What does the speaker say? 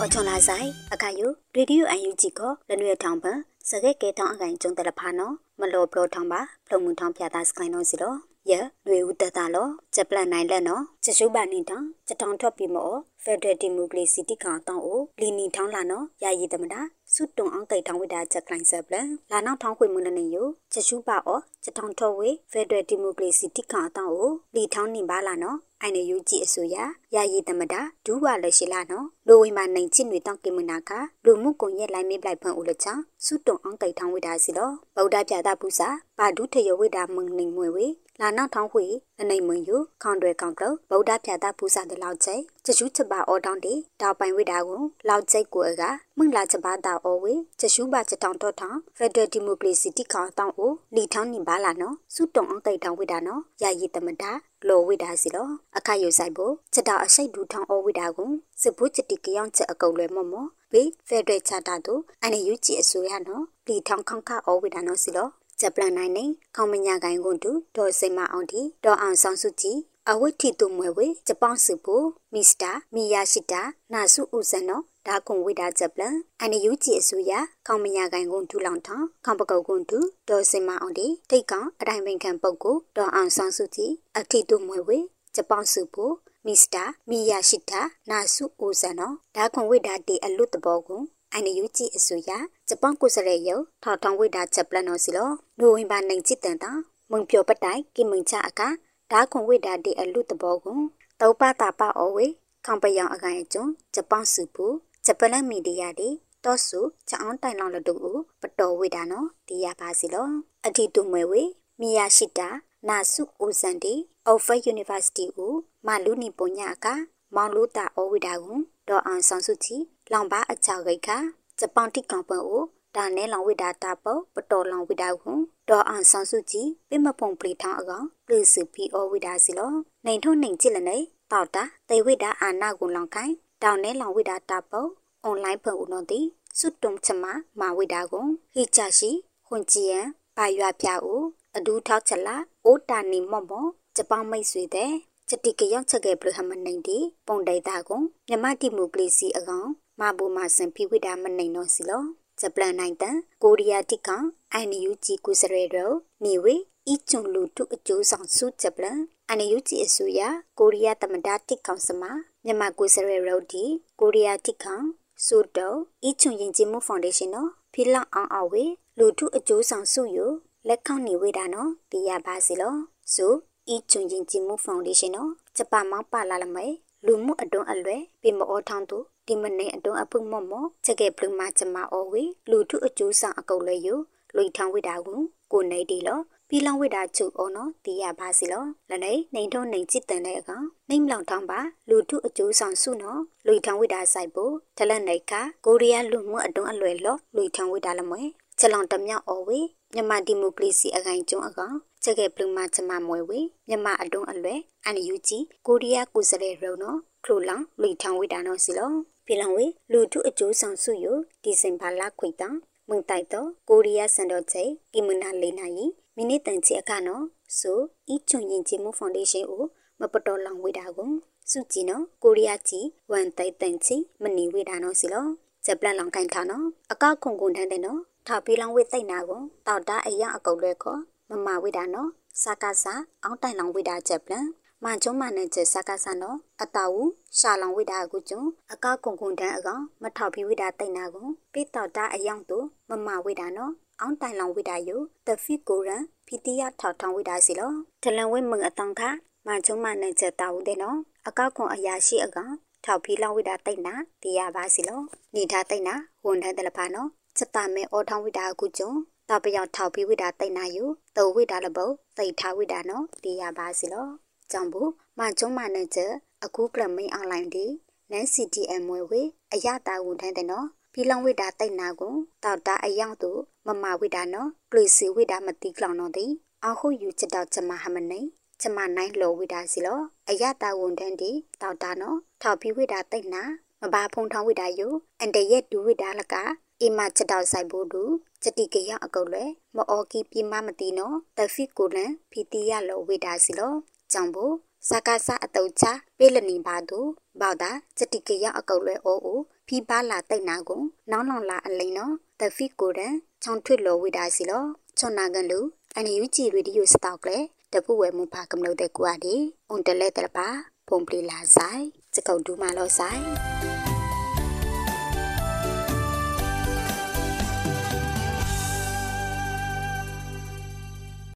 အော်ချွန်လာဆိုင်အခါယုရေဒီယိုအန်ယူဂျီကိုလနွေထောင်ပန်စကဲကဲထောင်းအကိုင်ကျုံတလဖာနော်မလောဘလောထောင်းပါဖလုံမှုထောင်းဖြာတာစကိုင်းနော်စီတော့ယလွေဦးတတလောဂျပလန်နိုင်လက်နော်ချရှုပါနေတောင်ချတောင်ထွက်ပြီးမောဖက်ဒရယ်ဒီမိုကရေစီတိကောင်တောင်းအိုလီနီထောင်းလာနော်ယာယီသမတာစုတုံအောင်ကိတ်ထောင်းဝိတာချက်ကလိုင်းဆက်ပလန်လာနောက်ထောင်းခွေမှုနေယချရှုပါအောချတောင်ထွက်ဝေဖက်ဒရယ်ဒီမိုကရေစီတိကောင်တောင်းအိုလီထောင်းနေပါလာနော်အိုင်နယူကြည့်အစိုးရယာယီသမတာဒူးဝါလက်ရှိလာနော် လိုဝိမာနိုင်ချစ်တွေတောင်းကိမနာကလူမှုကွန်ရက်လိုင်းမေးပလိုက်ဖန်ဦးလချစုတုံအောင်ကိတ်ထောင်းဝိတာစီလောဗုဒ္ဓပြတာပူစာပါဒုထယဝိတာမုံနေမွေဝေလာနောက်ထောင်းခွေအနိုင်မွန်ယူခေါန်တွေကောင်ကလဗုဒ္ဓပြတာပူစာတဲ့လောက်ချိချရှုချပါအော်တောင်းတီတောက်ပိုင်ဝိတာကိုလောက်ချိကိုကမွန်လာချပါတာအော်ဝေချရှုပါချတောင်းတော့ထောင်းဖက်ဒရယ်ဒီမိုကရေစီတိခေါတောင်းအိုလီထောင်းနေပါလာနော်စုတုံအောင်ကိတ်ထောင်းဝိတာနော်ယာယီသမတာလောဝိတာစီလောအခါယူဆိုင်ဖို့ချက်တာအရှိတ်ဒူထောင်းအော်ဝိတာကို စစ်ဘူးချတိကယောင်ချက်အကုတ်လွယ်မော့မော့ဘေးဖက်ဒရယ်ချတာတို့အနေယူကြည့်အစိုးရနော်လီထောင်းခေါခအော်ဝိတာနော်စီလောဂျပန်နိုင်နေခေါမညာကိုင်ကွန်တူဒေါ်စိမအောင်တီဒေါ်အောင်ဆောင်စုကြည်အဝိထီတုမွဲဝေဂျပန်စုဖို့မစ္စတာမီယာရှိတာနာစုဥဇနောဒါကွန်ဝိဒါဂျပလန်အန်ယူဂျီအစိုးရခေါမညာကိုင်ကွန်တူလောင်ထောင်းခေါပကုတ်ကွန်တူဒေါ်စိမအောင်တီတိတ်ကောင်အတိုင်းပင်ခံပုတ်ကိုဒေါ်အောင်ဆောင်စုကြည်အထီတုမွဲဝေဂျပန်စုဖို့ မစ္စတာမီယာရှိတာနာစုဥဇနောဒါကွန်ဝိဒါတီအလွတ်တဘောကိုအန်ယူဂျီအစိုးရဂျပန်ကိုစရဲယထောက်ထောင်းဝိဒါဂျပလန်နော်စီလောနိုဝင်ဘာနိုင်ချစ်တန်တာမုံပြောပတိုင်ကိမင်ချအကဒါခွန်ဝိဒါတိအလူတဘောကိုတောပတာပအောဝေခေါပယောင်အကိုင်ကျွန်းဂျပန်စုပူဂျပန်မီဒီယာတီတော့စုချောင်းတိုင်လောင်လတူကိုပတော်ဝိဒါနော်ဒီရပါစီလောအတိတုမွေဝေမီယာရှိတာနာစုအိုစန်တီ အော်ဖာယူနီဗာစီတီကိုမလူနီပုံညာကမောင်လူတာအောဝိဒါကိုဒေါ်အောင်ဆောင်စုချီလောင်ပါအချောက်ဂိတ်ခဂျပန်တိကောင်ပွန်ကိုဒါနဲလောင်ဝိဒါတာပေါ်ပတော်လောင်ဝိဒါကိုဒေါ်အောင်ဆောင်စုကြည်ပြမပုံပလီထောင်းအကောင်ပလီစုပီအောဝိဒါစီလောနိုင်ထုံနိုင်ချစ်လနေတောက်တာတေဝိဒါအာနာကိုလောင်ခိုင်းတောင်နဲလောင်ဝိဒါတာပေါ်အွန်လိုင်းဖုန်ဦးနော်တီစွတ်တုံချမမာဝိဒါကိုဟိချရှိခွန်ကြည်ယံပါရွာပြဦးအဒူးထောက်ချလာအိုးတာနီမော့မော့ ဂျပန်မိတ်ဆွေတဲ့ချတိကရောက်ချက်ခဲ့ပြဟမနိုင်တီပုံတိုင်တာကိုမြမတိမိုကရေစီအကောင်မဘူမဆန်ဖိဝိဒါမနိုင်တော့စီလောဂျပန်နိုင်တန်ကိုရီးယားတိကောင်အန်ယူဂျီကုစရဲရောနေဝေအီချွန်လူတုအကျိုးဆောင်စုဂျပန်အန်ယူဂျီအစိုးရကိုရီးယားသမ္မတတိကောင်စမမြန်မာကုစရဲရောဒီကိုရီးယားတိကောင်စူတောအီချွန်ရင်ကျမှုဖောင်ဒေးရှင်းနော်ဖီလောင်အောင်အဝေလူထုအကျိုးဆောင်စုယလက်ခေါနေဝေတာနော်ပြရပါစီလောဆို အီချွန်ရင်ကျမှုဖောင်ဒေးရှင်းနော်ဂျပန်မောင်းပါလာလမဲလူမှုအတွန်းအလွဲပြမောထောင်းသူဒီမနေအတွန်းအဖုမော့မော့ချက်ကေပလမချမအောဝေလူထုအကျိုးဆောင်အကုတ်လေယလွိထောင်းဝိတာကိုကိုနေတီလောပီလောင်ဝိတာချုပ်အောနော်တီးရပါစီလောလနေနေထုံးနေจิตတန်တဲ့အကောင်နေမလောင်ထောင်းပါလူထုအကျိုးဆောင်စုနော်လွိထောင်းဝိတာဆိုင်ဖို့တလက်နေကကိုရီးယားလူမှုအတွန်းအလွယ်လောလွိထောင်းဝိတာလမွေချက်လောင်တမြောက်အော်ဝေ မြန်မာဒီမိုကရေစီအကိုင်ကျုံအကောင်ချက်ကေပလမချမမွေဝေမြန်မာအတွန်းအလွယ်အန်ယူဂျီကိုရီးယားကိုစရဲရုံနော်ခလိုလောင်လွိထောင်းဝိတာနော်စီလောပြလောင်ဝေလူထုအကျိုးဆောင်စုယဒီဇင်ဘာလခွေတံမုန်တိုက်တော့ကိုရီးယားစံတော်ချိန်ကိမနာလေးနိုင်မိနစ်တန်ချီအခါနော်ဆိုဤချွန်ရင်ချီမှုဖောင်ဒေးရှင်းကိုမပတော်လောင်ဝေတာကိုစုကြည်နော်ကိုရီးယားကြီးဝန်တိုက်တန်ချီမနီဝေတာနော်စီလောဂျပန်လောင်ကိုင်ထားနော်အကောက်ခုံကုန်တန်းတဲ့နော် ထောက်ပြီးလောင်ဝေတိတ်နာကိုတောက်တာအရာအကုတ်လွဲခေါ်မမဝေတာနော်စကားစာအောင်းတိုင်လောင်ဝေတာဂျပန်မန်ချုံမနဲ့ကျစကားဆန်တော့အတာဝရှာလောင်ဝိတာကုကျွန်းအကကုံကုံတန်းအကောင်မထောက်ပြီးဝိတာတိတ်နာကုပိတော်တာအယောင်တို့မမဝိတာနော်အောင်းတိုင်လောင်ဝိတာယိုတဖီကိုရန်ဖီတီယာထောက်ထောင်ဝိတာစီလောထလန်ဝိမငအတန်ခမန်ချုံမနဲ့ကျတာဦးတဲ့နော်အကကုံအရာရှိအကောင်ထောက်ပြီးလောင်ဝိတာတိတ်နာတရားပါစီလောနေထားတိတ်နာဝန်ထမ်းတယ်လဖာနော် ချက်တာမဲအောထောင်းဝိတာကုကျွန်းတပယောက်ထောက်ပြီးဝိတာတိတ်နာယူတဝိတာလဘသိထားဝိတာနော်တရားပါစီလောကြောင့်ဘူးမကျုံးမနဲ့ကျအခုကလမိန်အွန်လိုင်းဒီနန် CTM ဝဲဝဲအရတာဝန်ထမ်းတဲ့နော်ဖီလောင်ဝိတာတိတ်နာကိုတောက်တာအယောင်သူမမဝိတာနော်ပလီစီဝိတာမတိကလောင်တော့သည်အဟုယူချက်တော့ချမဟမနေချမနိုင်လောဝိတာစီလောအရတာဝန်ထမ်းဒီတောက်တာနော်ထောက်ပြီးဝိတာတိတ်နာမဘာဖုံထောင်းဝိတာယိုအန်တရက်ဒူဝိတာလက အီမချက်တော့ဆိုင်ဖို့ဒူချက်တိကရအကုတ်လဲမအော်ကီပြမမတီနော်တဖီကိုလန်ဖီတီရလောဝိတာစီလောကြောင့်ဘူးစကားစအတုတ်ချပေးလနေပါသူဘောက်တာစတိကရအကုတ်လွဲအိုအိုဖီပါလာတိတ်နာကိုနောင်းလောင်လာအလိန်နော်တဖီကိုရန်ချောင်းထွတ်လောဝိဒါစီလောချွန်နာကန်လူအန်ယူဂျီရေဒီယိုစတောက်လေတပူဝဲမူပါကမလို့တဲ့ကွာဒီအွန်တလဲတပါဖုန်ပလီလာဆိုင်စကောက်ဒူးမလောဆိုင်